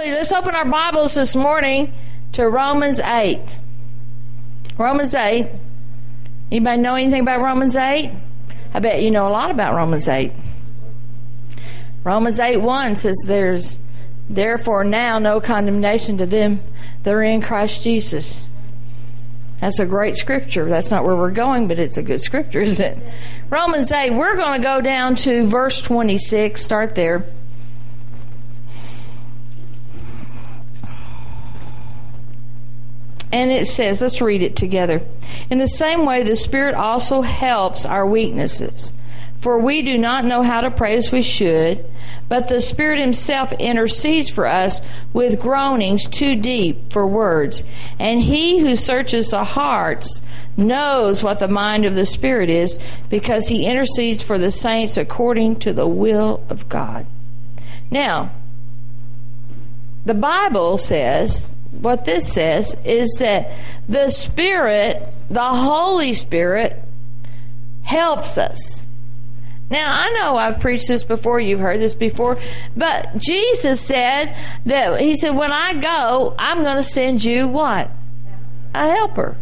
Hallelujah. Let's open our Bibles this morning to Romans 8. Romans 8. Anybody know anything about Romans 8? I bet you know a lot about Romans 8. Romans 8 1 says, There's therefore now no condemnation to them that are in Christ Jesus. That's a great scripture. That's not where we're going, but it's a good scripture, isn't it? Romans 8, we're going to go down to verse 26. Start there. And it says, let's read it together. In the same way, the Spirit also helps our weaknesses. For we do not know how to pray as we should, but the Spirit Himself intercedes for us with groanings too deep for words. And He who searches the hearts knows what the mind of the Spirit is, because He intercedes for the saints according to the will of God. Now, the Bible says what this says is that the Spirit, the Holy Spirit, helps us. Now, I know I've preached this before, you've heard this before, but Jesus said that, He said, when I go, I'm going to send you what? A helper.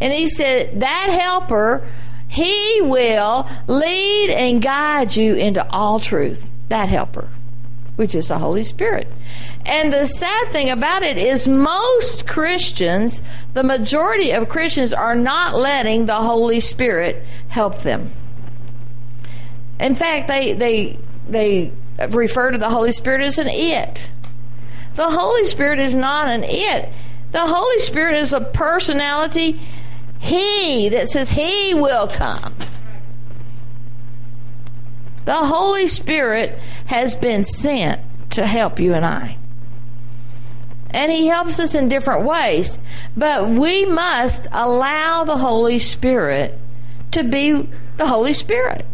And He said, that helper, He will lead and guide you into all truth. That helper, which is the Holy Spirit. And the sad thing about it is, most Christians, the majority of Christians, are not letting the Holy Spirit help them. In fact, they they they refer to the Holy Spirit as an it. The Holy Spirit is not an it. The Holy Spirit is a personality. He that says He will come. The Holy Spirit has been sent to help you and I and He helps us in different ways. But we must allow the Holy Spirit to be the Holy Spirit.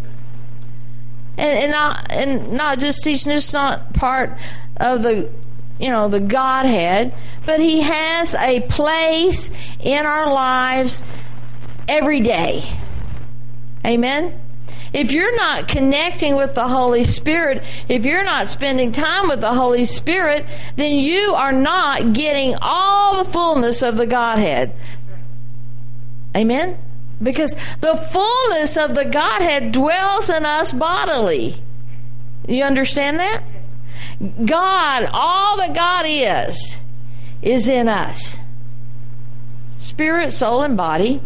And, and not and not just not part of the you know the Godhead, but he has a place in our lives every day. Amen. If you're not connecting with the Holy Spirit, if you're not spending time with the Holy Spirit, then you are not getting all the fullness of the Godhead. Amen? Because the fullness of the Godhead dwells in us bodily. You understand that? God, all that God is, is in us spirit, soul, and body.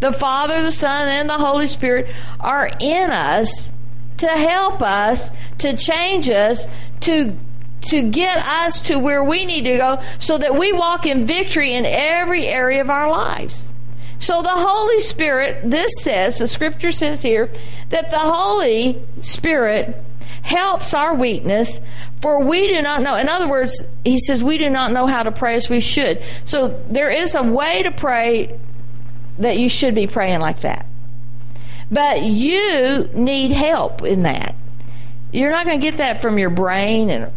The Father, the Son, and the Holy Spirit are in us to help us, to change us, to to get us to where we need to go so that we walk in victory in every area of our lives. So the Holy Spirit, this says, the scripture says here, that the Holy Spirit helps our weakness, for we do not know. In other words, he says we do not know how to pray as we should. So there is a way to pray that you should be praying like that. But you need help in that. You're not going to get that from your brain and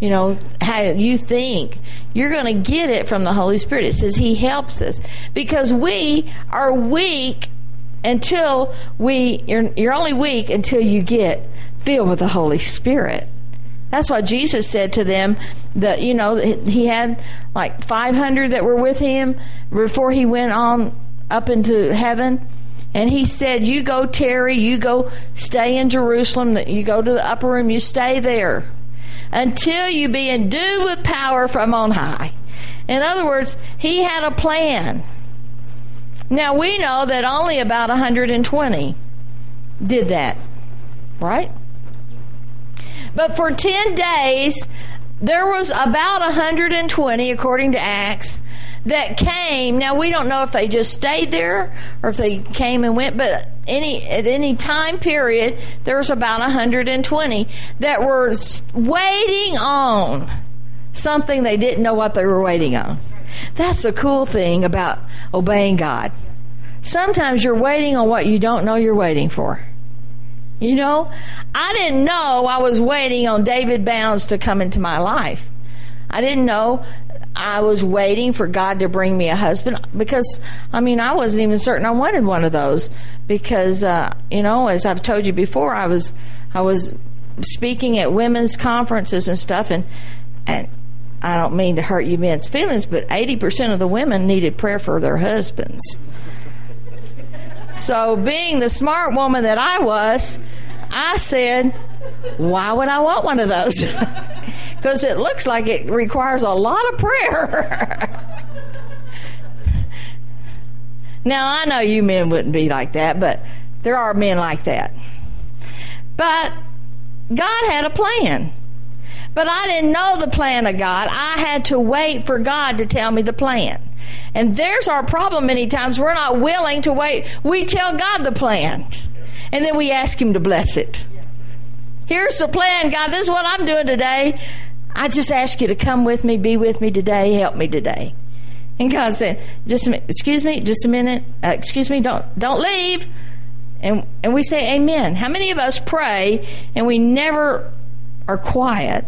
you know how you think. You're going to get it from the Holy Spirit. It says he helps us because we are weak until we you're, you're only weak until you get filled with the Holy Spirit. That's why Jesus said to them that you know he had like 500 that were with him before he went on up into heaven. And he said, You go, tarry, you go stay in Jerusalem, you go to the upper room, you stay there until you be endued with power from on high. In other words, he had a plan. Now we know that only about 120 did that, right? But for 10 days, there was about 120, according to Acts, that came. Now we don't know if they just stayed there or if they came and went, but any at any time period there was about 120 that were waiting on something they didn't know what they were waiting on. That's the cool thing about obeying God. Sometimes you're waiting on what you don't know you're waiting for. You know, I didn't know I was waiting on David Bounds to come into my life. I didn't know I was waiting for God to bring me a husband because, I mean, I wasn't even certain I wanted one of those because, uh, you know, as I've told you before, I was, I was speaking at women's conferences and stuff, and and I don't mean to hurt you men's feelings, but 80% of the women needed prayer for their husbands. So, being the smart woman that I was, I said, Why would I want one of those? Because it looks like it requires a lot of prayer. now, I know you men wouldn't be like that, but there are men like that. But God had a plan. But I didn't know the plan of God. I had to wait for God to tell me the plan. And there's our problem many times. We're not willing to wait. We tell God the plan. And then we ask Him to bless it. Here's the plan, God. This is what I'm doing today. I just ask you to come with me, be with me today, help me today. And God said, "Just excuse me, just a minute. Uh, excuse me, don't don't leave." And and we say, "Amen." How many of us pray and we never are quiet?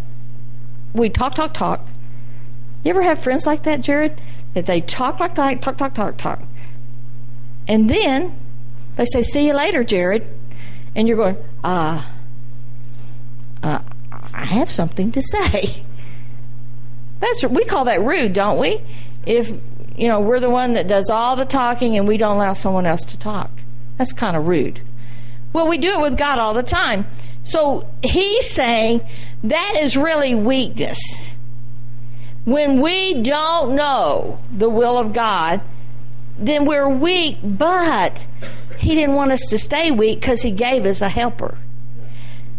We talk, talk, talk. You ever have friends like that, Jared? That they talk like that, talk, talk, talk, talk, and then they say, "See you later, Jared," and you're going, "Ah." Uh, I have something to say. That's we call that rude, don't we? If you know we're the one that does all the talking and we don't allow someone else to talk, that's kind of rude. Well, we do it with God all the time. So he's saying that is really weakness. When we don't know the will of God, then we're weak, but he didn't want us to stay weak because he gave us a helper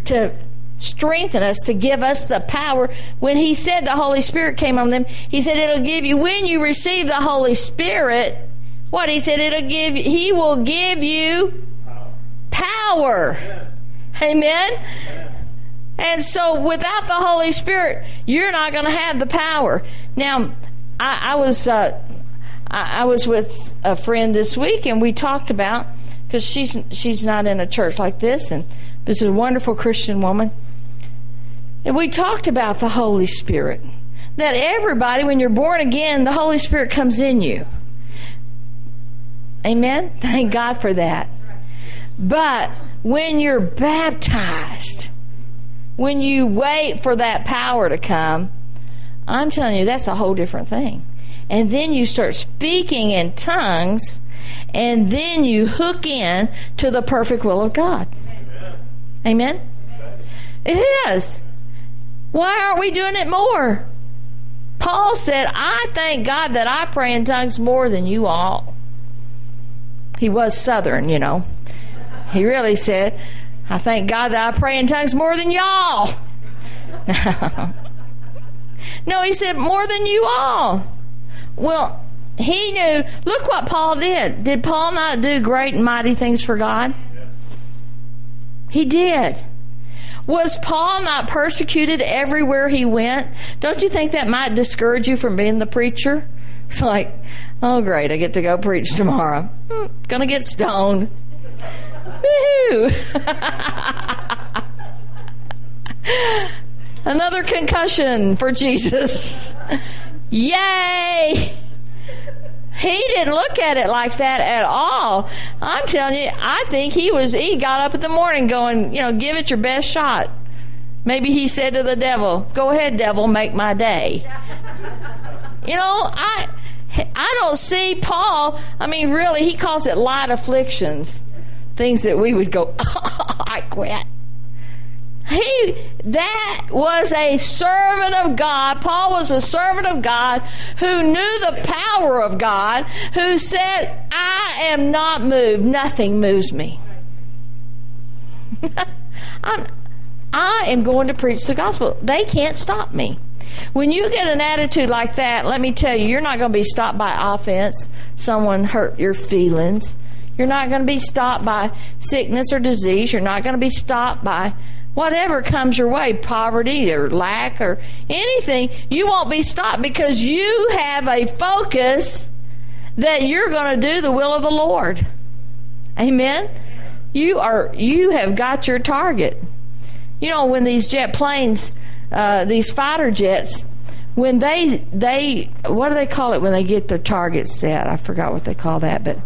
to strengthen us to give us the power. When he said the Holy Spirit came on them, he said it'll give you when you receive the Holy Spirit. What he said it'll give you, he will give you power. Amen. And so without the Holy Spirit, you're not going to have the power. Now, I, I was uh, I, I was with a friend this week, and we talked about because she's she's not in a church like this, and this is a wonderful Christian woman. And we talked about the Holy Spirit. That everybody, when you're born again, the Holy Spirit comes in you. Amen? Thank God for that. But when you're baptized, when you wait for that power to come, I'm telling you, that's a whole different thing. And then you start speaking in tongues, and then you hook in to the perfect will of God. Amen? It is. Why aren't we doing it more? Paul said, I thank God that I pray in tongues more than you all. He was Southern, you know. He really said, I thank God that I pray in tongues more than y'all. no, he said, more than you all. Well, he knew. Look what Paul did. Did Paul not do great and mighty things for God? Yes. He did. Was Paul not persecuted everywhere he went? Don't you think that might discourage you from being the preacher? It's like, oh, great, I get to go preach tomorrow. Hmm, gonna get stoned. Woohoo! Another concussion for Jesus. Yay! He didn't look at it like that at all. I'm telling you, I think he was, he got up in the morning going, you know, give it your best shot. Maybe he said to the devil, go ahead, devil, make my day. You know, I, I don't see Paul, I mean, really, he calls it light afflictions. Things that we would go, oh, I quit. He that was a servant of God. Paul was a servant of God who knew the power of God, who said, I am not moved. Nothing moves me. I'm, I am going to preach the gospel. They can't stop me. When you get an attitude like that, let me tell you, you're not going to be stopped by offense. Someone hurt your feelings. You're not going to be stopped by sickness or disease. You're not going to be stopped by whatever comes your way, poverty or lack or anything, you won't be stopped because you have a focus that you're going to do the will of the Lord. Amen. You are you have got your target. You know when these jet planes, uh, these fighter jets, when they they what do they call it when they get their target set? I forgot what they call that, but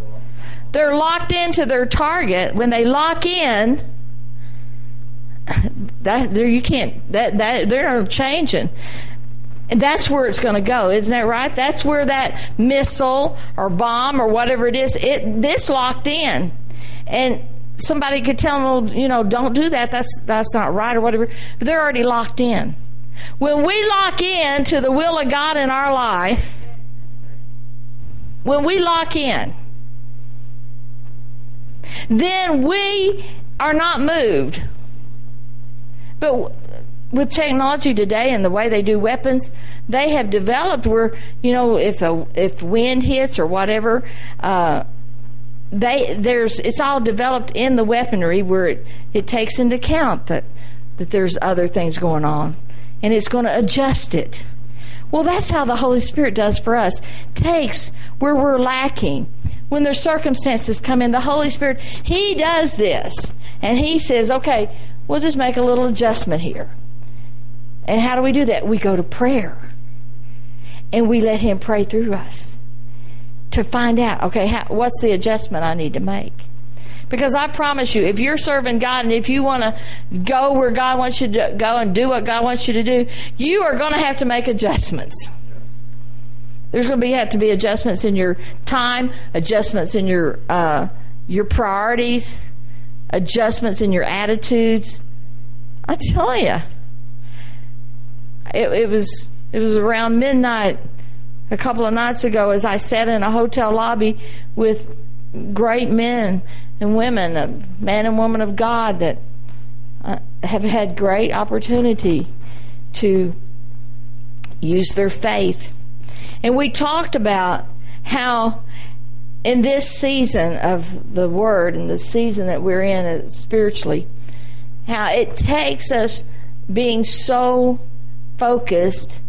they're locked into their target. When they lock in, that there you can't that that they're changing. And that's where it's going to go, isn't that right? That's where that missile or bomb or whatever it is, it this locked in. And somebody could tell them, you know, don't do that. That's that's not right or whatever. But they're already locked in. When we lock in to the will of God in our life, when we lock in, then we are not moved. But with technology today and the way they do weapons, they have developed where you know if a if wind hits or whatever, uh, they there's it's all developed in the weaponry where it, it takes into account that that there's other things going on, and it's going to adjust it. Well, that's how the Holy Spirit does for us. Takes where we're lacking. When there's circumstances come in, the Holy Spirit, He does this. And He says, okay, we'll just make a little adjustment here. And how do we do that? We go to prayer. And we let Him pray through us to find out, okay, how, what's the adjustment I need to make? Because I promise you, if you're serving God and if you want to go where God wants you to go and do what God wants you to do, you are going to have to make adjustments. There's going to be have to be adjustments in your time, adjustments in your uh, your priorities, adjustments in your attitudes. I tell you, it, it was it was around midnight a couple of nights ago as I sat in a hotel lobby with great men and women, a man and woman of God that uh, have had great opportunity to use their faith. And we talked about how in this season of the Word and the season that we're in uh, spiritually, how it takes us being so focused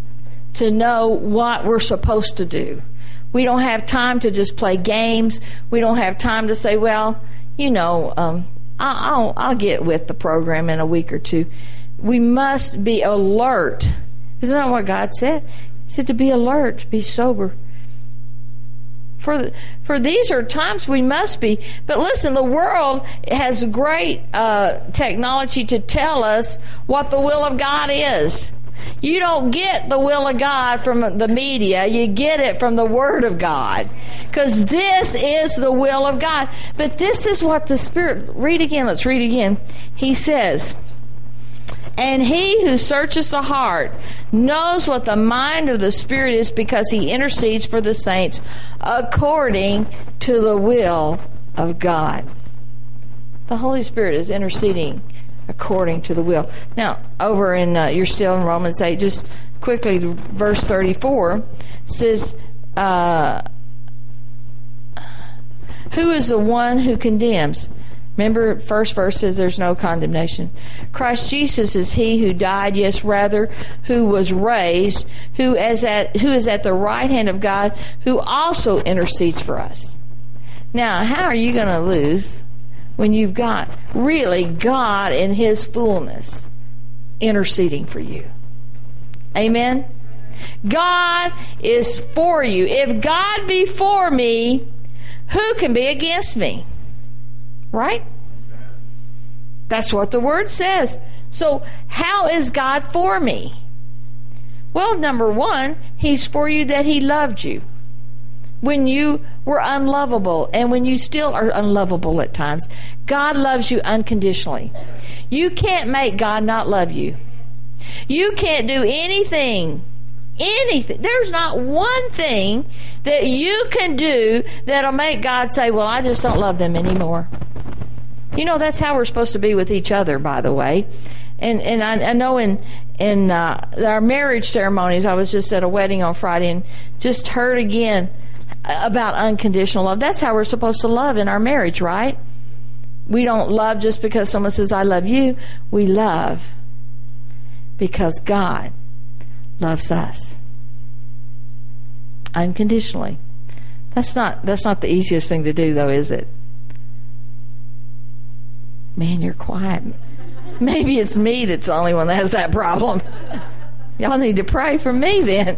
to know what we're supposed to do. We don't have time to just play games. We don't have time to say, well, you know, um, I'll, I'll get with the program in a week or two. We must be alert. Isn't that what God said? He said to be alert, be sober. For, for these are times we must be. But listen, the world has great uh, technology to tell us what the will of God is. You don't get the will of God from the media, you get it from the Word of God. Because this is the will of God. But this is what the Spirit, read again, let's read again. He says, and he who searches the heart knows what the mind of the Spirit is because he intercedes for the saints according to the will of God. The Holy Spirit is interceding according to the will. Now, over in, uh, you're still in Romans 8, just quickly, verse 34 says, uh, Who is the one who condemns? Remember, first verse says there's no condemnation. Christ Jesus is he who died, yes, rather, who was raised, who is at, who is at the right hand of God, who also intercedes for us. Now, how are you going to lose when you've got really God in His fullness interceding for you. Amen? God is for you. If God be for me, who can be against me? Right? That's what the word says. So, how is God for me? Well, number one, He's for you that He loved you when you were unlovable and when you still are unlovable at times. God loves you unconditionally. You can't make God not love you. You can't do anything, anything. There's not one thing that you can do that'll make God say, Well, I just don't love them anymore. You know, that's how we're supposed to be with each other, by the way. And and I, I know in in uh, our marriage ceremonies, I was just at a wedding on Friday and just heard again about unconditional love. That's how we're supposed to love in our marriage, right? We don't love just because someone says, I love you. We love because God loves us unconditionally. That's not that's not the easiest thing to do though, is it? Man, you're quiet. Maybe it's me that's the only one that has that problem. Y'all need to pray for me then.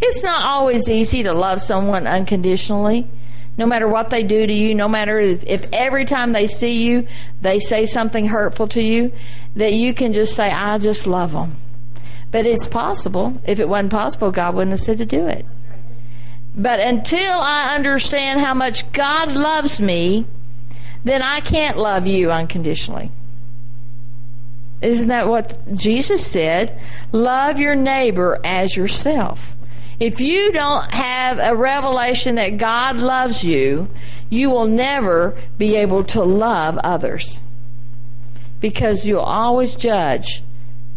It's not always easy to love someone unconditionally. No matter what they do to you, no matter if, if, every time they see you, they say something hurtful to you, that you can just say, I just love them. But it's possible. If it wasn't possible, God wouldn't have said to do it. But until I understand how much God loves me, then I can't love you unconditionally. Isn't that what Jesus said? Love your neighbor as yourself. If you don't have a revelation that God loves you, you will never be able to love others because you'll always judge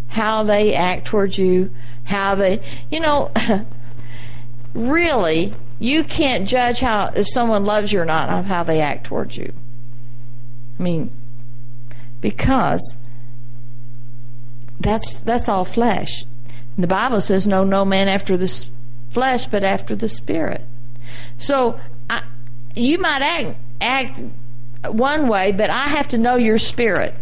how they act towards you, how they, you know, really, you can't judge how if someone loves you or not of how they act towards you. I mean, because that's that's all flesh. The Bible says, "Know, no man after the flesh, but after the spirit." So I, you might act act one way, but I have to know your spirit.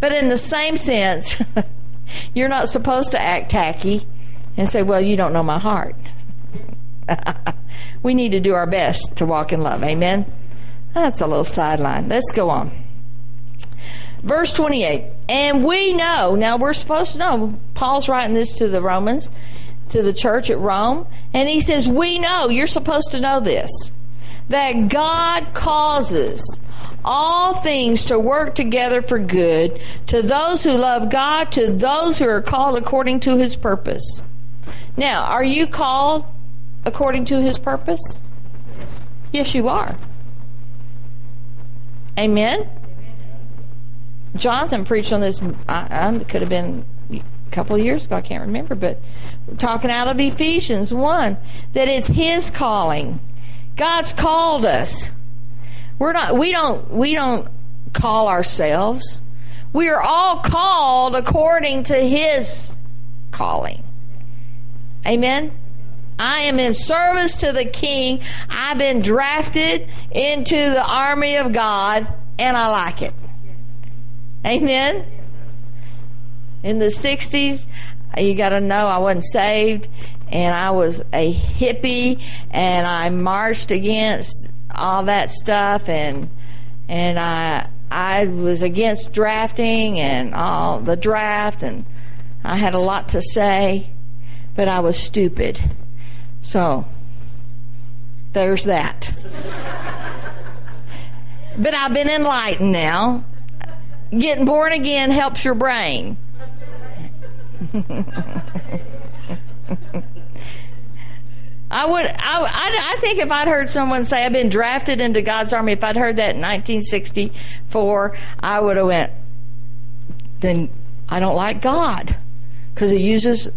But in the same sense, you're not supposed to act tacky and say, "Well, you don't know my heart." we need to do our best to walk in love. Amen. That's a little sideline. Let's go on. Verse 28. And we know, now we're supposed to know, Paul's writing this to the Romans, to the church at Rome, and he says, We know, you're supposed to know this, that God causes all things to work together for good to those who love God, to those who are called according to his purpose. Now, are you called according to his purpose? Yes, you are. Amen? Jonathan preached on this, I, I could have been a couple of years ago, I can't remember, but talking out of Ephesians 1 that it's his calling. God's called us. We're not we don't we don't call ourselves. We are all called according to his calling. Amen. I am in service to the king. I've been drafted into the army of God and I like it. Amen. In the 60s, you got to know I wasn't saved and I was a hippie and I marched against all that stuff and and I I was against drafting and all the draft and I had a lot to say, but I was stupid. So there's that. but I've been enlightened now. Getting born again helps your brain. I would. I, I, I, think if I'd heard someone say I've been drafted into God's army, if I'd heard that in 1964, I would have went. Then I don't like God because He uses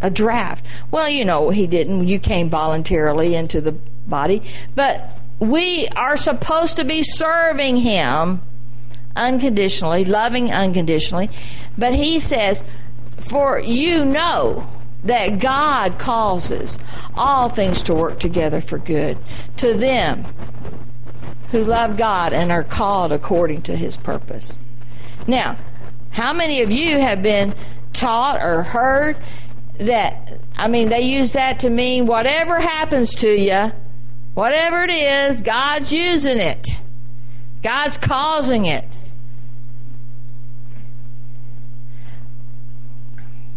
a draft. Well, you know He didn't. You came voluntarily into the body, but we are supposed to be serving Him unconditionally, loving unconditionally. But He says, "For you know." that God causes all things to work together for good to them who love God and are called according to his purpose. Now, how many of you have been taught or heard that? I mean, they use that to mean whatever happens to you, whatever it is, God's using it, God's causing it.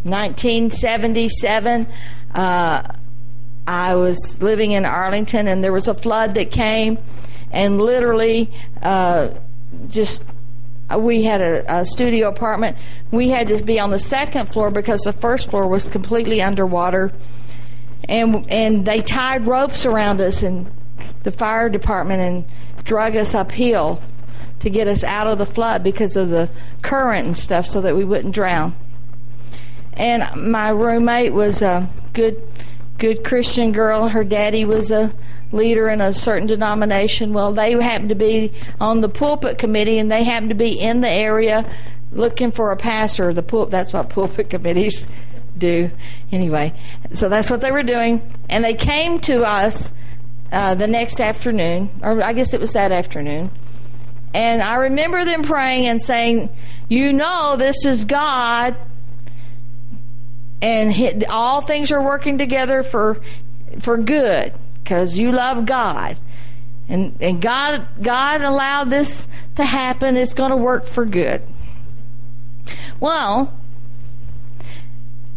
1977, uh, I was living in Arlington, and there was a flood that came, and literally, uh, just Uh, we had a, a, studio apartment. We had to be on the second floor because the first floor was completely underwater, and and they tied ropes around us and the fire department and drug us uphill to get us out of the flood because of the current and stuff, so that we wouldn't drown and my roommate was a good good Christian girl. Her daddy was a leader in a certain denomination. Well, they happened to be on the pulpit committee, and they happened to be in the area looking for a pastor. The pul- that's what pulpit committees do. Anyway, so that's what they were doing, and they came to us uh, the next afternoon, or I guess it was that afternoon. And I remember them praying and saying, "You know, this is God." and all things are working together for for good because you love God. And and God God allowed this to happen. It's going to work for good. Well,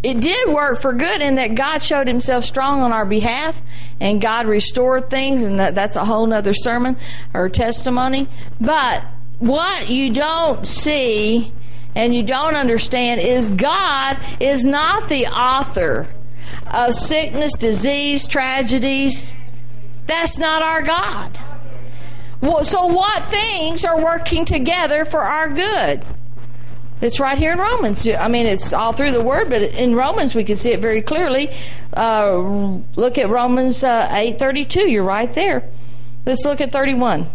it did work for good in that God showed himself strong on our behalf and God restored things, and that, that's a whole nother sermon or testimony. But what you don't see and you don't understand is God is not the author of sickness, disease, tragedies. That's not our God. Well, so, what things are working together for our good? It's right here in Romans. I mean, it's all through the Word, but in Romans we can see it very clearly. Uh, look at Romans uh, eight thirty two. You're right there. Let's look at thirty one.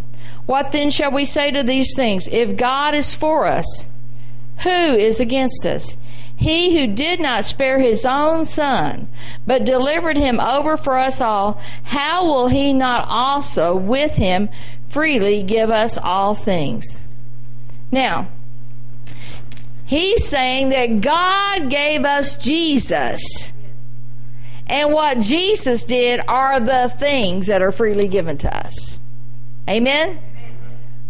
What then shall we say to these things? If God is for us, who is against us? He who did not spare his own son, but delivered him over for us all, how will he not also with him freely give us all things? Now, he's saying that God gave us Jesus. And what Jesus did are the things that are freely given to us. Amen?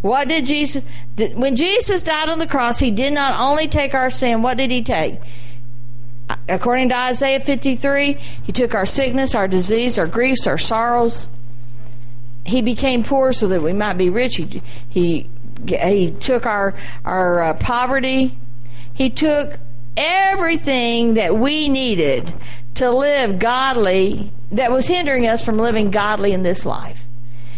What did Jesus when Jesus died on the cross, he did not only take our sin, what did he take? According to Isaiah 53, he took our sickness, our disease, our griefs, our sorrows. He became poor so that we might be rich. He he, he took our our uh, poverty. He took everything that we needed to live godly that was hindering us from living godly in this life.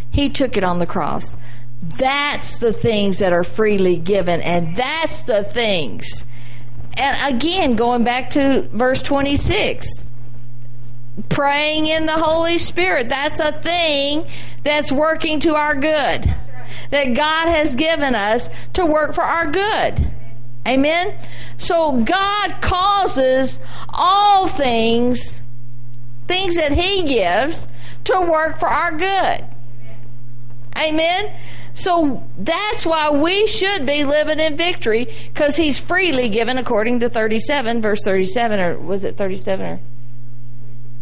He took it on the cross. That's the things that are freely given, and that's the things. And again, going back to verse 26, praying in the Holy Spirit, that's a thing that's working to our good, that God has given us to work for our good. Amen? So God causes all things, things that He gives, to work for our good. Amen? So that's why we should be living in victory because he's freely given according to 37, verse 37, or was it 37 or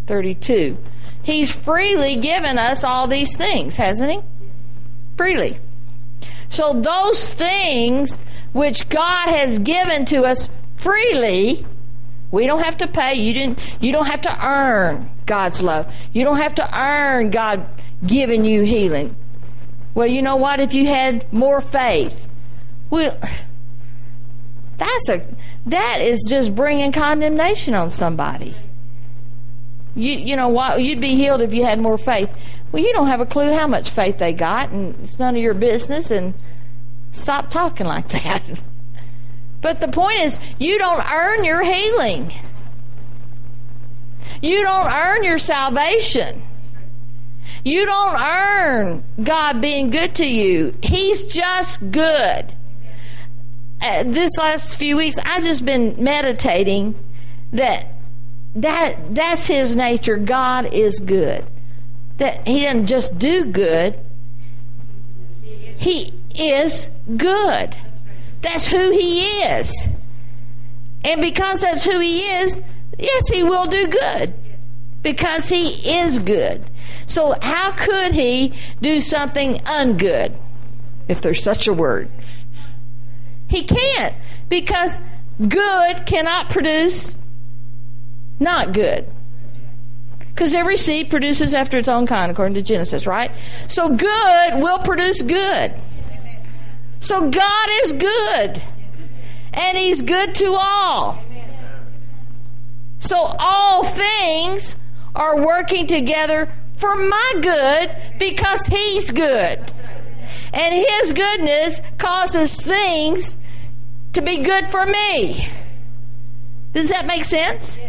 32? He's freely given us all these things, hasn't he? Freely. So those things which God has given to us freely, we don't have to pay. You didn't you don't have to earn God's love. You don't have to earn God giving you healing. Well, you know what? If you had more faith, well, that's a that is just bringing condemnation on somebody. You you know what? You'd be healed if you had more faith. Well, you don't have a clue how much faith they got, and it's none of your business. And stop talking like that. But the point is, you don't earn your healing. You don't earn your salvation. You don't earn God being good to you. He's just good. Uh, this last few weeks, I've just been meditating that that that's His nature. God is good. That He doesn't just do good. He is good. That's who He is. And because that's who He is, yes, He will do good. Because He is good. So, how could he do something ungood, if there's such a word? He can't, because good cannot produce not good. Because every seed produces after its own kind, according to Genesis, right? So, good will produce good. So, God is good, and He's good to all. So, all things are working together for my good because He's good. And His goodness causes things to be good for me. Does that make sense?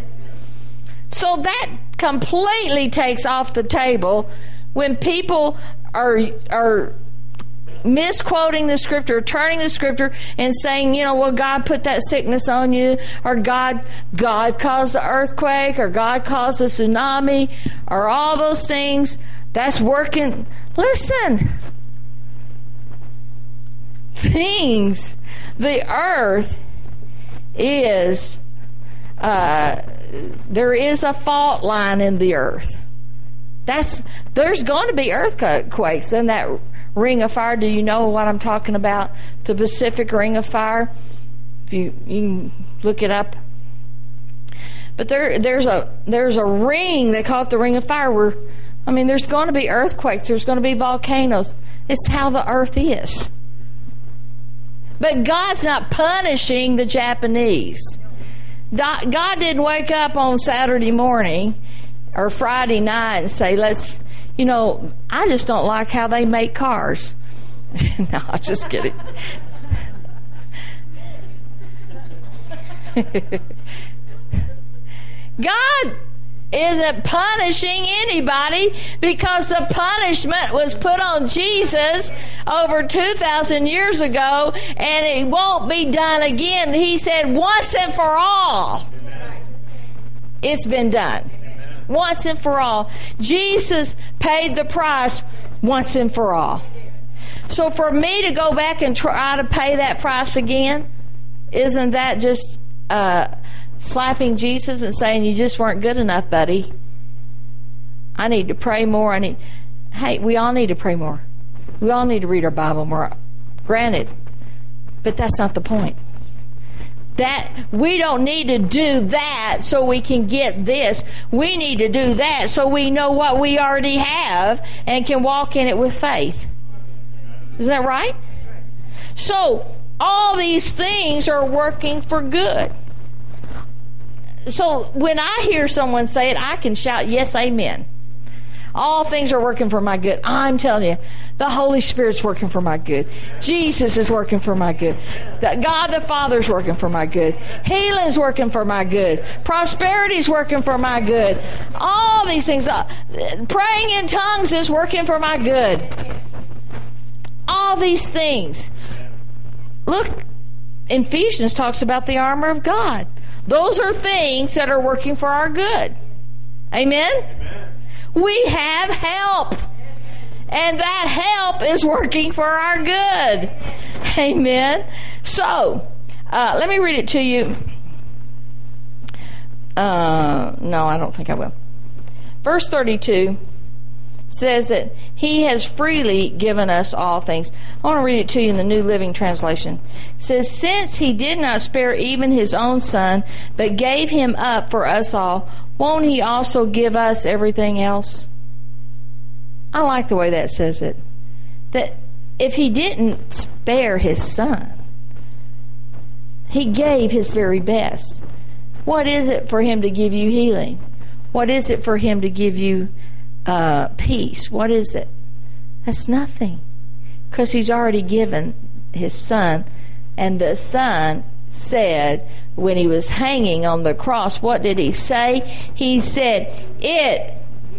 So that completely takes off the table when people are are misquoting the scripture, turning the scripture and saying, you know, well, God put that sickness on you, or God, God caused the earthquake, or God caused the tsunami, or all those things. That's working. Listen, things, the earth is, uh, there is a fault line in the earth. That's there's going to be earthquakes in that ring of fire. Do you know what I'm talking about? The Pacific Ring of Fire. If you, you can look it up. But there, there's a there's a ring. They call it the ring of fire. Where, I mean, there's going to be earthquakes. There's going to be volcanoes. It's how the earth is. But God's not punishing the Japanese. God didn't wake up on Saturday morning or Friday night and say, let's, you know, I just don't like how they make cars. no, I'm just kidding. God isn't punishing anybody because the punishment was put on Jesus over 2,000 years ago and it won't be done again. He said, once and for all, it's been done. Once and for all. Jesus paid the price once and for all. So for me to go back and try to pay that price again, isn't that just uh, slapping Jesus and saying, You just weren't good enough, buddy. I need to pray more. I need. Hey, we all need to pray more. We all need to read our Bible more. Granted, but that's not the point. That we don't need to do that so we can get this. We need to do that so we know what we already have and can walk in it with faith. Is that right? So, all these things are working for good so when I hear someone say it, I can shout, Yes, amen. All things are working for my good. I'm telling you, the Holy Spirit's working for my good. Jesus is working for my good. God the Father's working for my good. Healing's working for my good. Prosperity's working for my good. All these things. Uh, praying in tongues is working for my good. All these things. Look, Ephesians talks about the armor of God. Those are things that are working for our good. Amen? Amen. We have help. And that help is working for our good. Amen. So, uh, let me read it to you. Uh, no, I don't think I will. Verse 32 says that he has freely given us all things. I want to read it to you in the New Living Translation. It says, Since he did not spare even his own son, but gave him up for us all, won't he also give us everything else? I like the way that says it. That if he didn't spare his son, he gave his very best. What is it for him to give you healing? What is it for him to give you uh, peace. What is it? That's nothing. Because he's already given his son. And the son said, when he was hanging on the cross, what did he say? He said, It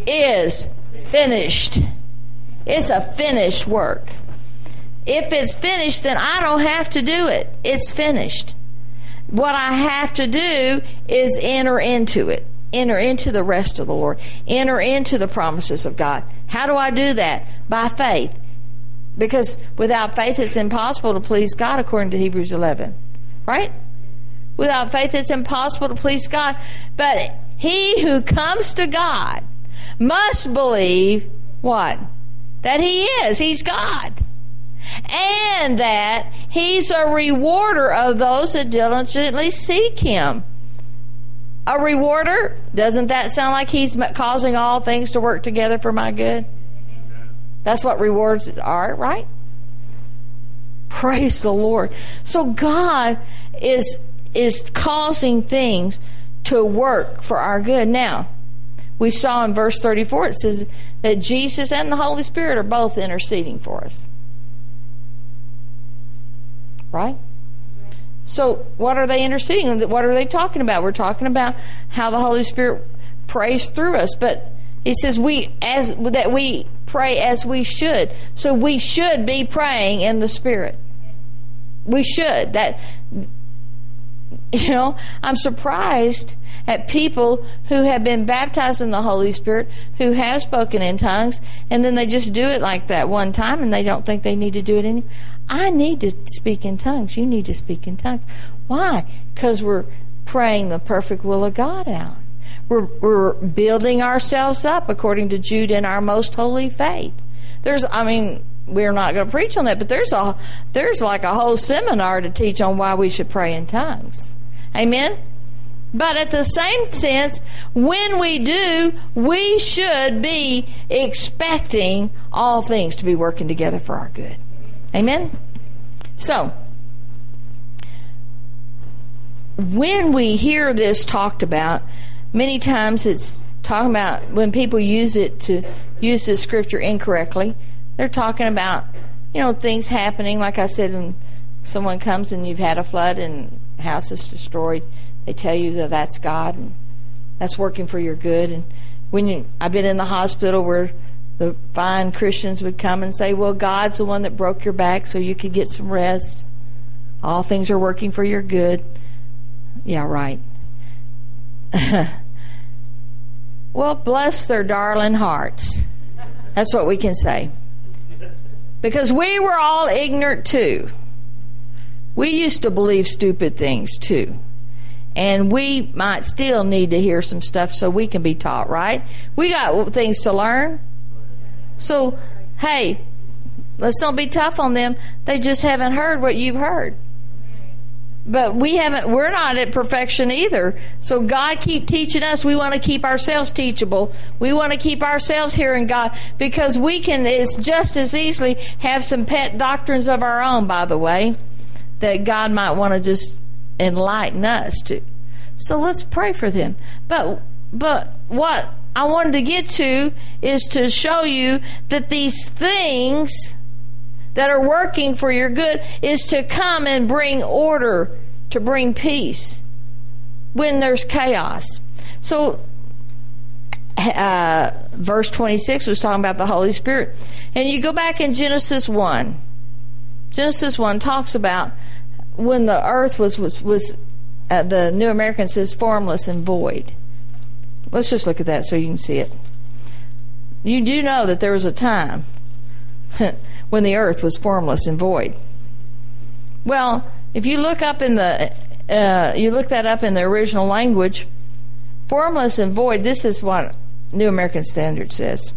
is finished. It's a finished work. If it's finished, then I don't have to do it. It's finished. What I have to do is enter into it enter into the rest of the Lord, enter into the promises of God. How do I do that? By faith. Because without faith, it's impossible to please God, according to Hebrews 11. Right? Without faith, it's impossible to please God. But he who comes to God must believe what? That he is. He's God. And that he's a rewarder of those that diligently seek him a rewarder? Doesn't that sound like he's causing all things to work together for my good? That's what rewards are, right? Praise the Lord. So God is is causing things to work for our good. Now, we saw in verse 34 it says that Jesus and the Holy Spirit are both interceding for us. Right? So, what are they interceding? What are they talking about? We're talking about how the Holy Spirit prays through us, but he says we as that we pray as we should. So we should be praying in the Spirit. We should. That you know, I'm surprised at people who have been baptized in the Holy Spirit, who have spoken in tongues, and then they just do it like that one time and they don't think they need to do it anymore. I need to speak in tongues. You need to speak in tongues. Why? Because we're praying the perfect will of God out. We're, we're building ourselves up according to Jude in our most holy faith. There's, I mean, we're not going to preach on that, but there's a there's like a whole seminar to teach on why we should pray in tongues. Amen. But at the same sense, when we do, we should be expecting all things to be working together for our good. Amen? So, when we hear this talked about, many times it's talking about when people use it to use this scripture incorrectly, they're talking about, you know, things happening. Like I said, when someone comes and you've had a flood and house is destroyed, they tell you that that's God and that's working for your good. And when you, I've been in the hospital where the fine Christians would come and say, "Well, God's the one that broke your back so you could get some rest. All things are working for your good." Yeah, right. well, bless their darling hearts. That's what we can say. Because we were all ignorant too. We used to believe stupid things too. And we might still need to hear some stuff so we can be taught, right? We got things to learn. So, hey, let's don't be tough on them. They just haven't heard what you've heard. But we haven't we're not at perfection either. So god keep teaching us. We want to keep ourselves teachable. We want to keep ourselves hearing god because we can it's just as easily have some pet doctrines of our own by the way that god might want to just enlighten us to. So let's pray for them. But but what i wanted to get to is to show you that these things that are working for your good is to come and bring order, to bring peace when there's chaos. So, uh, verse 26 was talking about the Holy Spirit. And you go back in Genesis 1. Genesis 1 talks about when the earth was, was, was uh, the New American says formless and void. Let's just look at that so you can see it. You do know that there was a time when the earth was formless and void. Well, if you look up in the uh, you look that up in the original language, formless and void. This is what New American Standard says.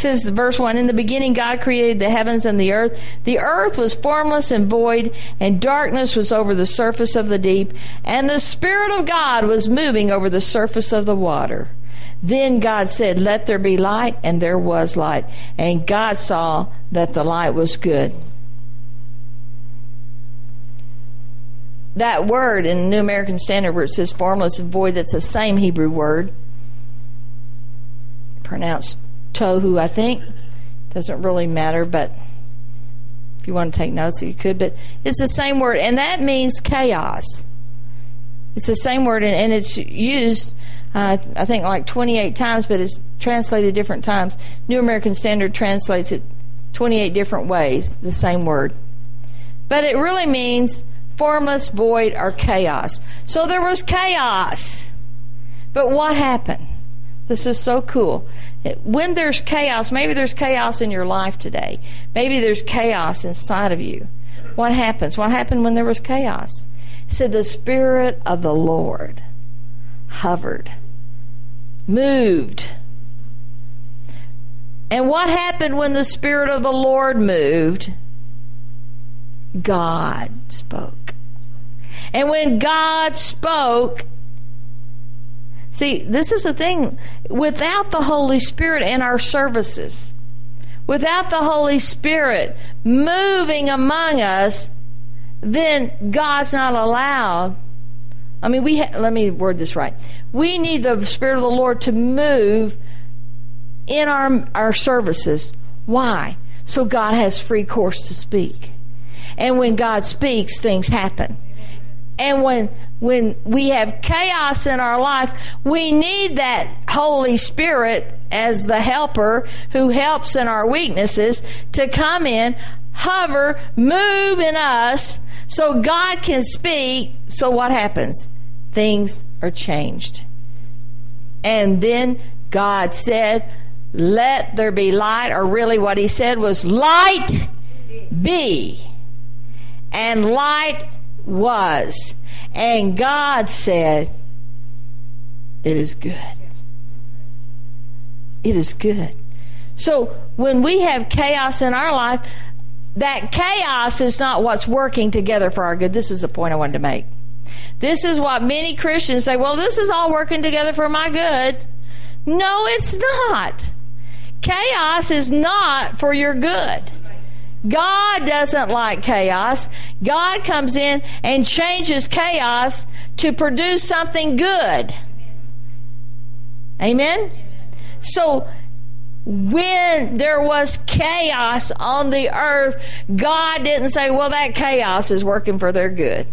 Says verse one: In the beginning, God created the heavens and the earth. The earth was formless and void, and darkness was over the surface of the deep, and the Spirit of God was moving over the surface of the water. Then God said, Let there be light, and there was light. And God saw that the light was good. That word in New American Standard where it says formless and void, that's the same Hebrew word. Pronounced tohu, I think. Doesn't really matter, but if you want to take notes, you could. But it's the same word, and that means chaos. It's the same word, and, and it's used uh, I think like 28 times, but it's translated different times. New American Standard translates it 28 different ways, the same word. But it really means formless, void, or chaos. So there was chaos. But what happened? This is so cool. When there's chaos, maybe there's chaos in your life today. Maybe there's chaos inside of you. What happens? What happened when there was chaos? It said the Spirit of the Lord hovered, moved. And what happened when the Spirit of the Lord moved? God spoke. And when God spoke, see, this is the thing without the Holy Spirit in our services, without the Holy Spirit moving among us, then God's not allowed I mean, we ha- let me word this right. We need the Spirit of the Lord to move in our our services. Why? So God has free course to speak. And when God speaks, things happen. And when when we have chaos in our life, we need that Holy Spirit as the helper who helps in our weaknesses to come in, hover, move in us so God can speak. So what happens? Things are changed. And then God said, Let there be light, or really what he said was, Light be. And light was. And God said, It is good. It is good. So when we have chaos in our life, that chaos is not what's working together for our good. This is the point I wanted to make. This is what many Christians say, well, this is all working together for my good. No, it's not. Chaos is not for your good. God doesn't like chaos. God comes in and changes chaos to produce something good. Amen? So, when there was chaos on the earth, God didn't say, well, that chaos is working for their good.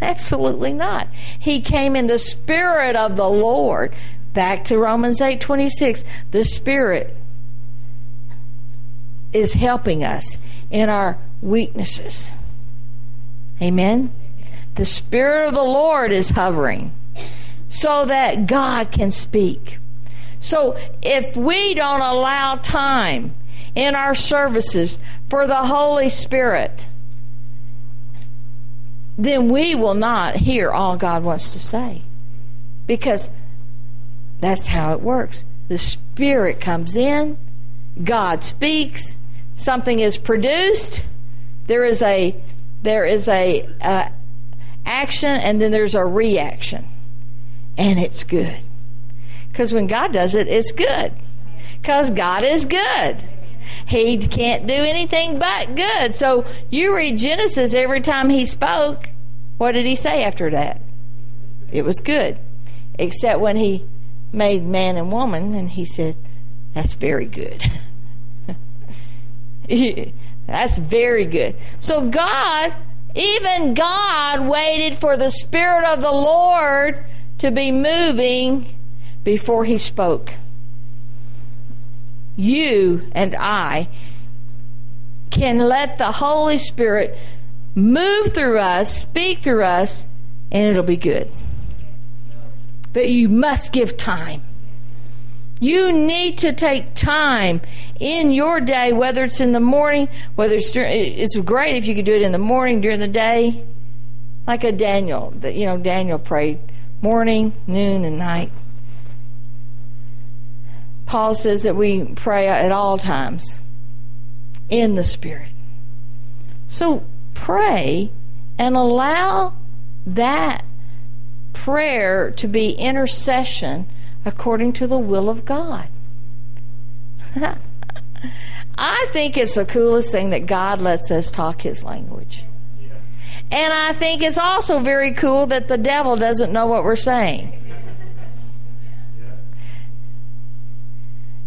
Absolutely not. He came in the spirit of the Lord. Back to Romans 8 26. The Spirit is helping us in our weaknesses. Amen. The Spirit of the Lord is hovering so that God can speak. So if we don't allow time in our services for the Holy Spirit, then we will not hear all God wants to say. Because that's how it works. The Spirit comes in, God speaks, something is produced, there is a there is a uh, action and then there's a reaction. And it's good. Because when God does it, it's good. Because God is good. He can't do anything but good. So you read Genesis every time he spoke. What did he say after that? It was good. Except when he made man and woman and he said, That's very good. That's very good. So God, even God, waited for the Spirit of the Lord to be moving before he spoke. You and I can let the Holy Spirit move through us, speak through us, and it'll be good. But you must give time. You need to take time in your day, whether it's in the morning, whether it's during, it's great if you could do it in the morning, during the day, like a Daniel. That you know, Daniel prayed morning, noon, and night. Paul says that we pray at all times in the Spirit. So pray and allow that prayer to be intercession according to the will of God. I think it's the coolest thing that God lets us talk His language. And I think it's also very cool that the devil doesn't know what we're saying.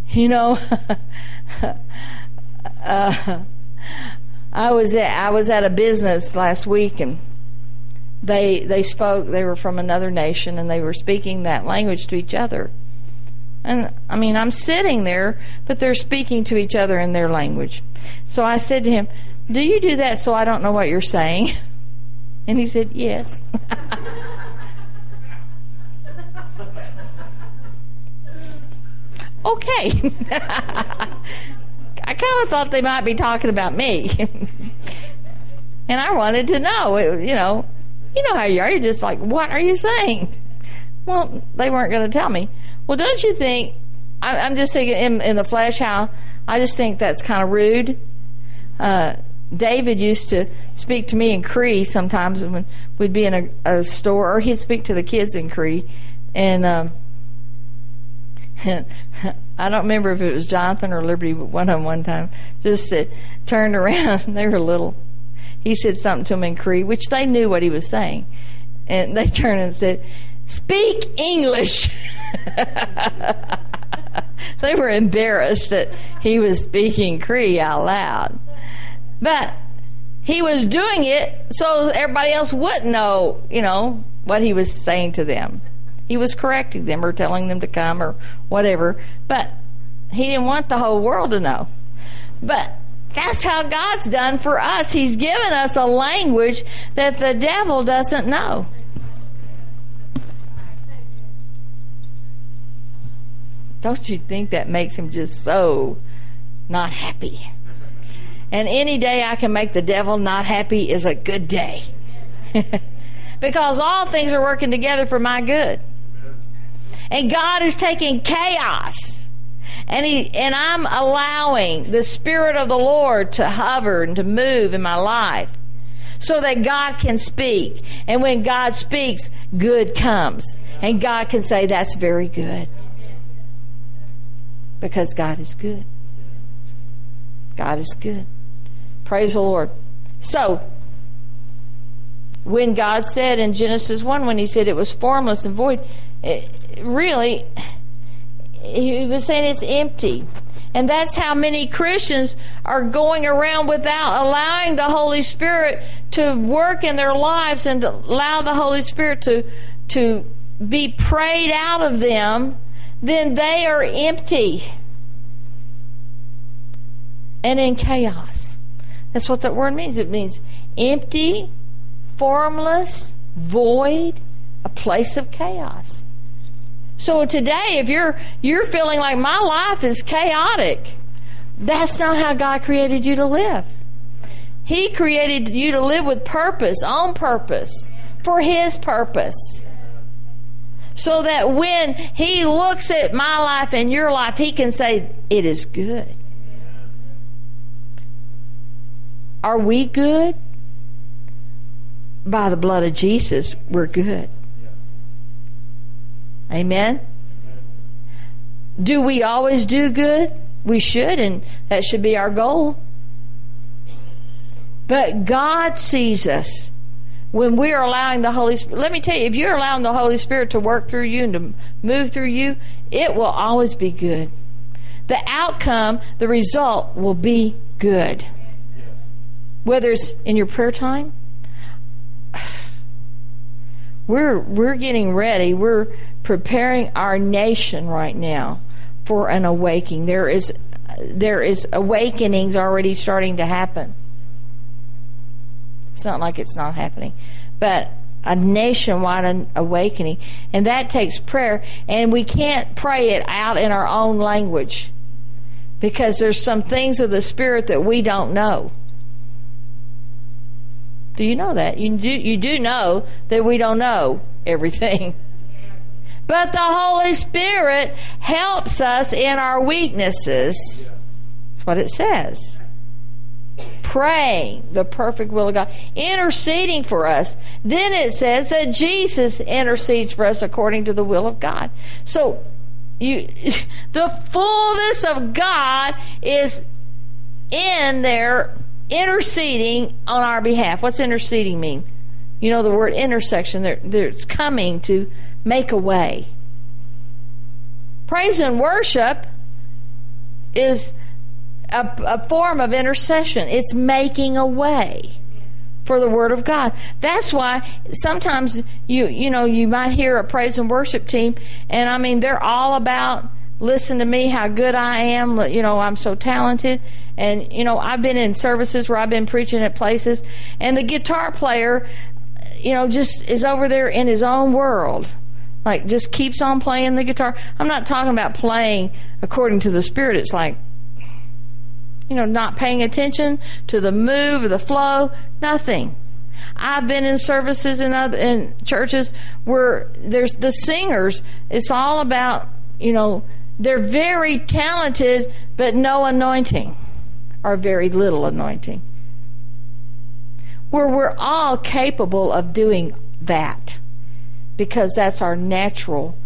You know, uh, I was at, I was at a business last week and they they spoke they were from another nation and they were speaking that language to each other. And I mean, I'm sitting there, but they're speaking to each other in their language. So I said to him, "Do you do that so I don't know what you're saying?" And he said, "Yes." okay. I kind of thought they might be talking about me. and I wanted to know, you know, you know how you are. You're just like, what are you saying? Well, they weren't going to tell me. Well, don't you think, I, am just thinking in, in, the flesh how I just think that's kind of rude. Uh, David used to speak to me in Cree sometimes when we'd be in a, a store, or he'd speak to the kids in Cree. And um, I don't remember if it was Jonathan or Liberty, but one of them one time just said, turned around. they were little. He said something to them in Cree, which they knew what he was saying. And they turned and said, Speak English. they were embarrassed that he was speaking Cree out loud. But he was doing it so everybody else wouldn't know, you know, what he was saying to them. He was correcting them or telling them to come or whatever, but he didn't want the whole world to know. But that's how God's done for us. He's given us a language that the devil doesn't know. Don't you think that makes him just so not happy? And any day I can make the devil not happy is a good day. because all things are working together for my good. And God is taking chaos and he and I'm allowing the spirit of the Lord to hover and to move in my life so that God can speak. And when God speaks, good comes. And God can say, That's very good. Because God is good. God is good. Praise the Lord. So, when God said in Genesis 1, when He said it was formless and void, it, really, He was saying it's empty. And that's how many Christians are going around without allowing the Holy Spirit to work in their lives and allow the Holy Spirit to, to be prayed out of them, then they are empty and in chaos. That's what that word means. It means empty, formless, void, a place of chaos. So today, if you're you're feeling like my life is chaotic, that's not how God created you to live. He created you to live with purpose, on purpose, for His purpose. So that when He looks at my life and your life, He can say, It is good. Are we good? By the blood of Jesus, we're good. Amen? Do we always do good? We should, and that should be our goal. But God sees us when we're allowing the Holy Spirit. Let me tell you, if you're allowing the Holy Spirit to work through you and to move through you, it will always be good. The outcome, the result will be good whether it's in your prayer time we're we're getting ready we're preparing our nation right now for an awakening there is there is awakenings already starting to happen it's not like it's not happening but a nationwide awakening and that takes prayer and we can't pray it out in our own language because there's some things of the spirit that we don't know do you know that? You do, you do know that we don't know everything. But the Holy Spirit helps us in our weaknesses. That's what it says. Praying the perfect will of God, interceding for us. Then it says that Jesus intercedes for us according to the will of God. So, you, the fullness of God is in there interceding on our behalf. What's interceding mean? You know the word intersection. There, there's coming to make a way. Praise and worship is a, a form of intercession. It's making a way for the word of God. That's why sometimes you you know you might hear a praise and worship team, and I mean they're all about listen to me how good I am. You know I'm so talented, and, you know, I've been in services where I've been preaching at places, and the guitar player, you know, just is over there in his own world. Like, just keeps on playing the guitar. I'm not talking about playing according to the Spirit. It's like, you know, not paying attention to the move or the flow, nothing. I've been in services in other in churches where there's the singers. It's all about you know they're very talented but no anointing or very little anointing. Where we're all capable of doing that because that's our natural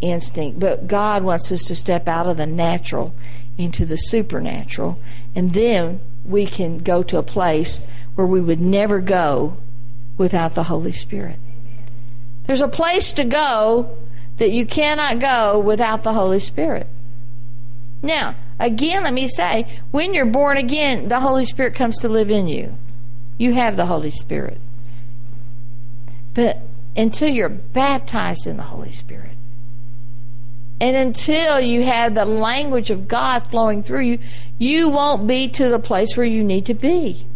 instinct. But God wants us to step out of the natural into the supernatural, and then we can go to a place where we would never go without the Holy Spirit. There's a place to go that you cannot go without the Holy Spirit. Now, Again, let me say, when you're born again, the Holy Spirit comes to live in you. You have the Holy Spirit. But until you're baptized in the Holy Spirit, and until you have the language of God flowing through you, you won't be to the place where you need to be.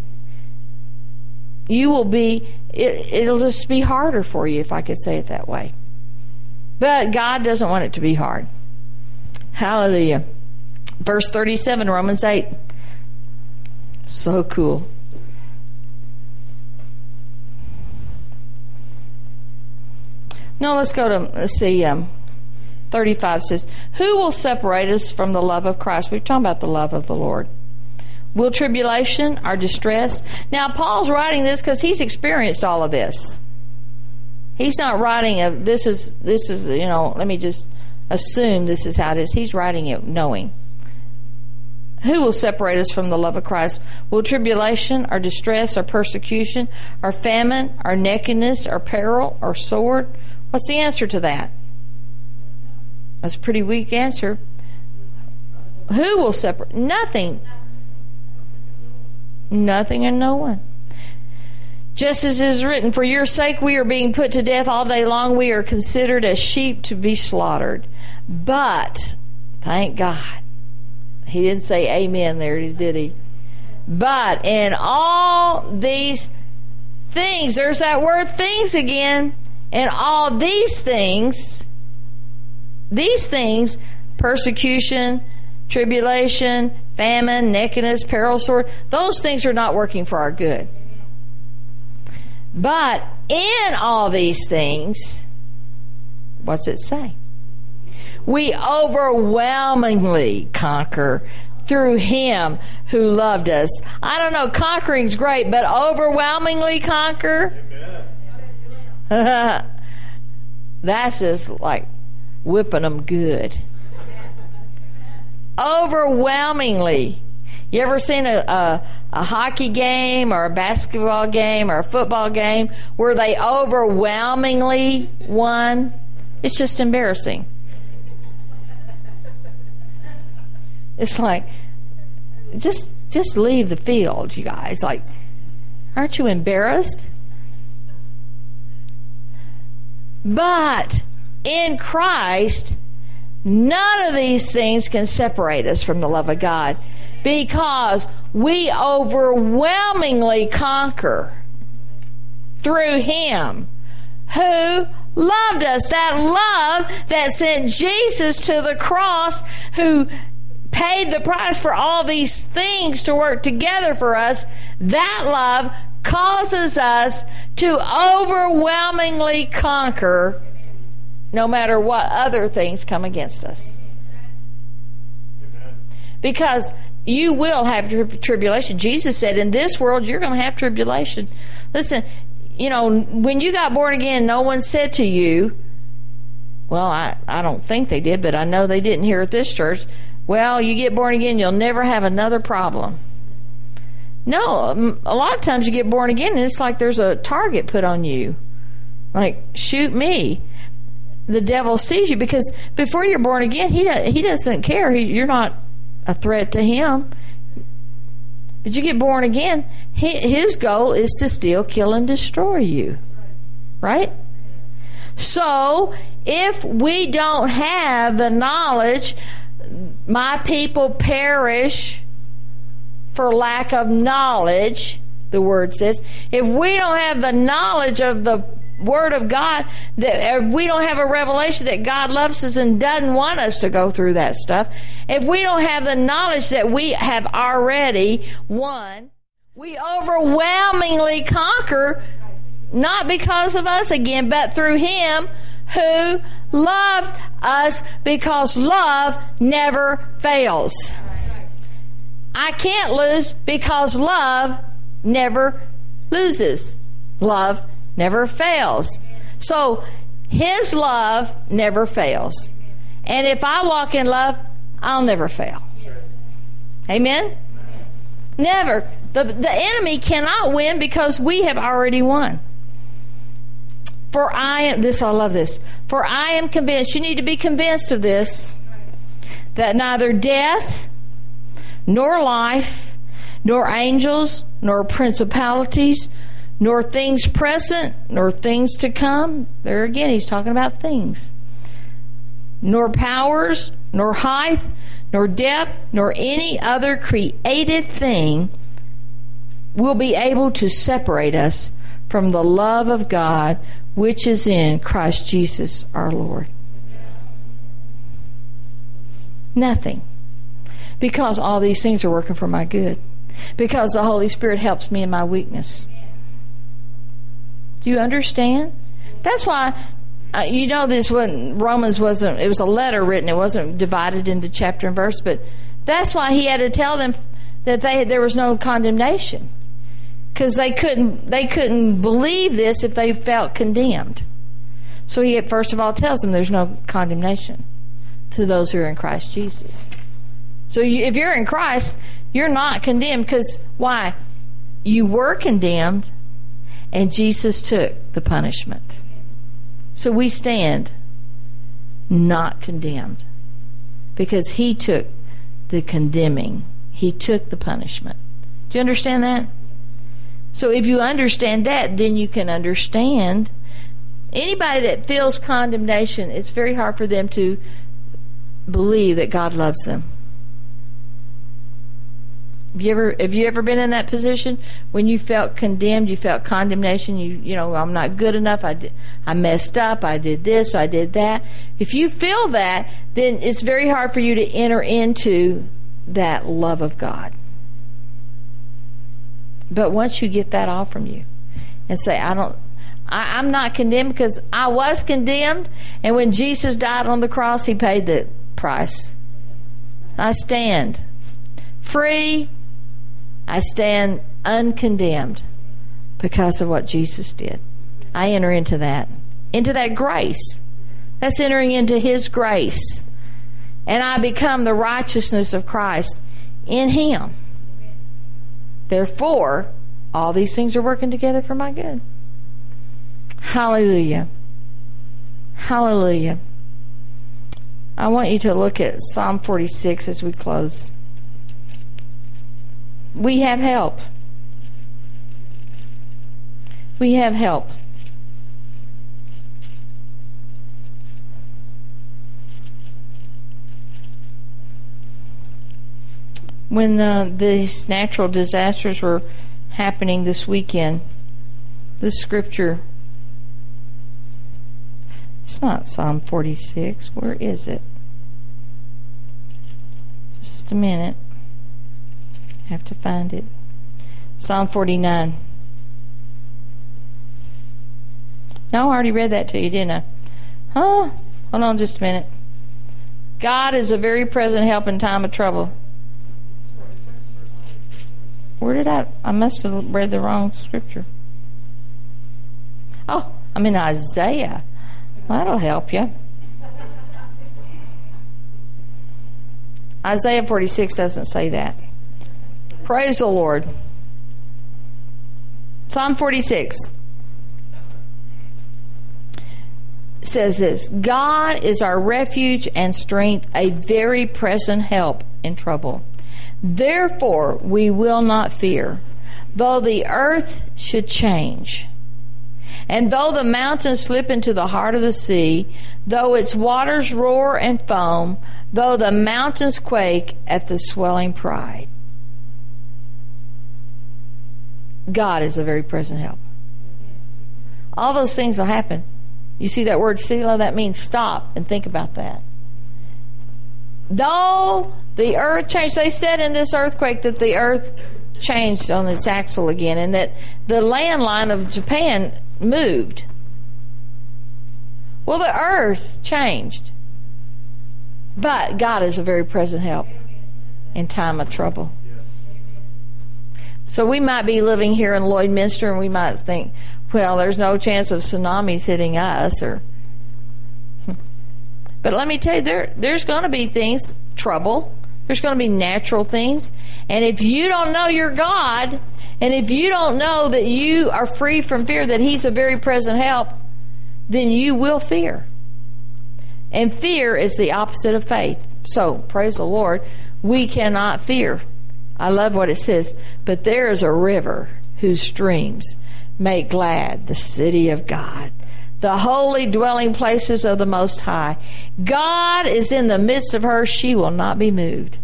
You will be, it, it'll just be harder for you, if I could say it that way. But God doesn't want it to be hard. Hallelujah. Verse 37, Romans 8. So cool. Now let's go to let's see. Um, 35 says, Who will separate us from the love of Christ? We're talking about the love of the Lord. Will tribulation, our distress. Now, Paul's writing this because he's experienced all of this. He's not writing a this is this is you know. Let me just assume this is how it is. He's writing it knowing. Who will separate us from the love of Christ? Will tribulation, or distress, or persecution, or famine, or nakedness, or peril, or sword? What's the answer to that? That's a pretty weak answer. Who will separate? Nothing. Nothing and no one. Just as it is written, For your sake we are being put to death all day long. We are considered as sheep to be slaughtered. But, thank God, he didn't say amen there, did he? But in all these things, there's that word things again. In all these things, these things, persecution, tribulation, famine, nakedness, peril, sword, those things are not working for our good. But in all these things, what's it say? We overwhelmingly conquer through him who loved us. I don't know, conquering's great, but overwhelmingly conquer? That's just like whipping them good overwhelmingly. You ever seen a, a, a, hockey game or a basketball game or a football game where they overwhelmingly won? It's just embarrassing. It's like, just just leave the field, you guys. Like, aren't you embarrassed? But in Christ, None of these things can separate us from the love of God because we overwhelmingly conquer through Him who loved us. That love that sent Jesus to the cross, who paid the price for all these things to work together for us, that love causes us to overwhelmingly conquer no matter what other things come against us. Because you will have tribulation. Jesus said, In this world, you're going to have tribulation. Listen, you know, when you got born again, no one said to you, Well, I, I don't think they did, but I know they didn't here at this church. Well, you get born again, you'll never have another problem. No, um, a lot of times you get born again and it's like there's a target put on you. Like, shoot me the devil sees you because before you're born again, he he doesn't care. He, you're not a threat to him. But you get born again, he, his goal is to steal, kill, and destroy you. Right? So, if we don't have the knowledge, my people perish for lack of knowledge, the word says. If we don't have the knowledge of the Word of God that if we don't have a revelation that God loves us and doesn't want us to go through that stuff, if we don't have the knowledge that we have already won, we overwhelmingly conquer not because of us again, but through Him who loved us because love never fails. I can't lose because love never loses. Love never fails. So his love never fails. And if I walk in love, I'll never fail. Amen? Never. The, the enemy cannot win because we have already won. For I am, this, I love this. For I am convinced, you need to be convinced of this, that neither death, nor life, nor angels, nor principalities, nor things present, nor things to come. There again, he's talking about things. Nor powers, nor height, nor depth, nor any other created thing will be able to separate us from the love of God which is in Christ Jesus our Lord. Nothing. Because all these things are working for my good. Because the Holy Spirit helps me in my weakness. Do you understand? That's why uh, you know this when Romans wasn't it was a letter written it wasn't divided into chapter and verse but that's why he had to tell them that they there was no condemnation because they couldn't they couldn't believe this if they felt condemned. So he first of all tells them there's no condemnation to those who are in Christ Jesus. So you, if you're in Christ, you're not condemned because why? You were condemned, and Jesus took the punishment. So we stand not condemned because he took the condemning, he took the punishment. Do you understand that? So if you understand that, then you can understand anybody that feels condemnation, it's very hard for them to believe that God loves them. Have you ever have you ever been in that position when you felt condemned, you felt condemnation, you you know, I'm not good enough, I did, I messed up, I did this, I did that. If you feel that, then it's very hard for you to enter into that love of God. But once you get that off from you and say, I don't I, I'm not condemned because I was condemned and when Jesus died on the cross he paid the price. I stand free I stand uncondemned because of what Jesus did. I enter into that, into that grace. That's entering into His grace. And I become the righteousness of Christ in Him. Therefore, all these things are working together for my good. Hallelujah. Hallelujah. I want you to look at Psalm 46 as we close we have help. We have help. When uh, these natural disasters were happening this weekend, the scripture. It's not Psalm 46. Where is it? Just a minute. Have to find it. Psalm 49. No, I already read that to you, didn't I? Huh? Hold on just a minute. God is a very present help in time of trouble. Where did I? I must have read the wrong scripture. Oh, I'm in Isaiah. Well, that'll help you. Isaiah 46 doesn't say that. Praise the Lord. Psalm 46 says this God is our refuge and strength, a very present help in trouble. Therefore, we will not fear, though the earth should change. And though the mountains slip into the heart of the sea, though its waters roar and foam, though the mountains quake at the swelling pride. God is a very present help. All those things will happen. You see that word Selah? That means stop and think about that. Though the earth changed, they said in this earthquake that the earth changed on its axle again and that the landline of Japan moved. Well, the earth changed. But God is a very present help in time of trouble. So we might be living here in Lloydminster and we might think, well, there's no chance of tsunamis hitting us or But let me tell you there there's going to be things, trouble. There's going to be natural things. And if you don't know your God, and if you don't know that you are free from fear, that He's a very present help, then you will fear. And fear is the opposite of faith. So, praise the Lord, we cannot fear. I love what it says. But there is a river whose streams make glad the city of God, the holy dwelling places of the Most High. God is in the midst of her. She will not be moved.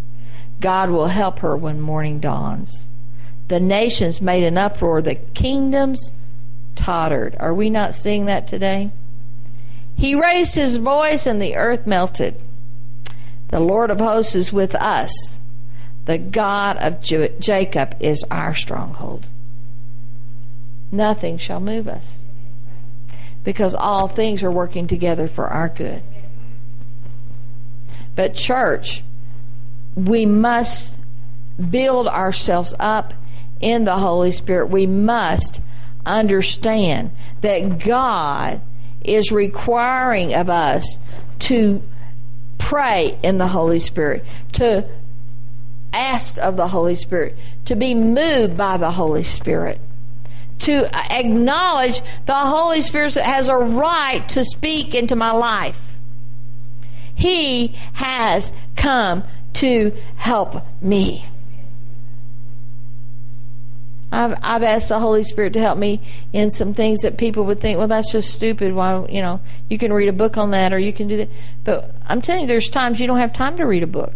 God will help her when morning dawns. The nations made an uproar, the kingdoms tottered. Are we not seeing that today? He raised his voice and the earth melted. The Lord of hosts is with us. The God of Jacob is our stronghold. Nothing shall move us because all things are working together for our good. But, church, we must build ourselves up in the Holy Spirit, we must understand that God is requiring of us to pray in the Holy Spirit, to ask of the Holy Spirit, to be moved by the Holy Spirit, to acknowledge the Holy Spirit has a right to speak into my life. He has come to help me. I've, I've asked the Holy Spirit to help me in some things that people would think, well, that's just stupid. Why, you know, you can read a book on that or you can do that. But I'm telling you, there's times you don't have time to read a book.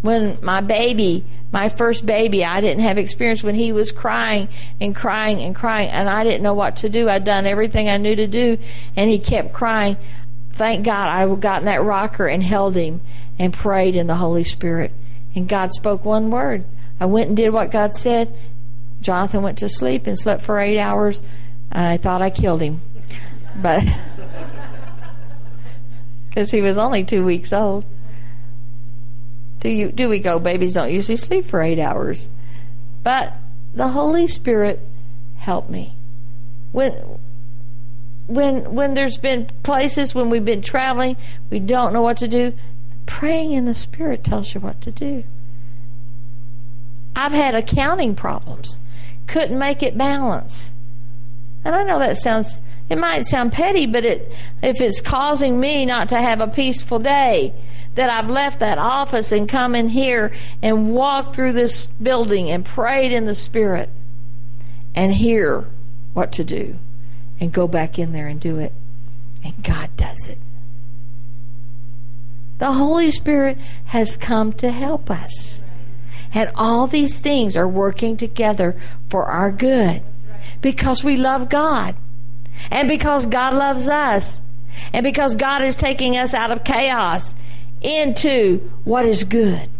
When my baby, my first baby, I didn't have experience when he was crying and crying and crying, and I didn't know what to do. I'd done everything I knew to do, and he kept crying. Thank God I got in that rocker and held him and prayed in the Holy Spirit. And God spoke one word I went and did what God said. Jonathan went to sleep and slept for eight hours. I thought I killed him, but because he was only two weeks old. Do you do we go? Babies don't usually sleep for eight hours, but the Holy Spirit helped me when when when there's been places when we've been traveling we don't know what to do praying in the spirit tells you what to do I've had accounting problems. Couldn't make it balance. And I know that sounds it might sound petty, but it if it's causing me not to have a peaceful day, that I've left that office and come in here and walked through this building and prayed in the spirit and hear what to do and go back in there and do it. And God does it. The Holy Spirit has come to help us. And all these things are working together for our good because we love God and because God loves us and because God is taking us out of chaos into what is good.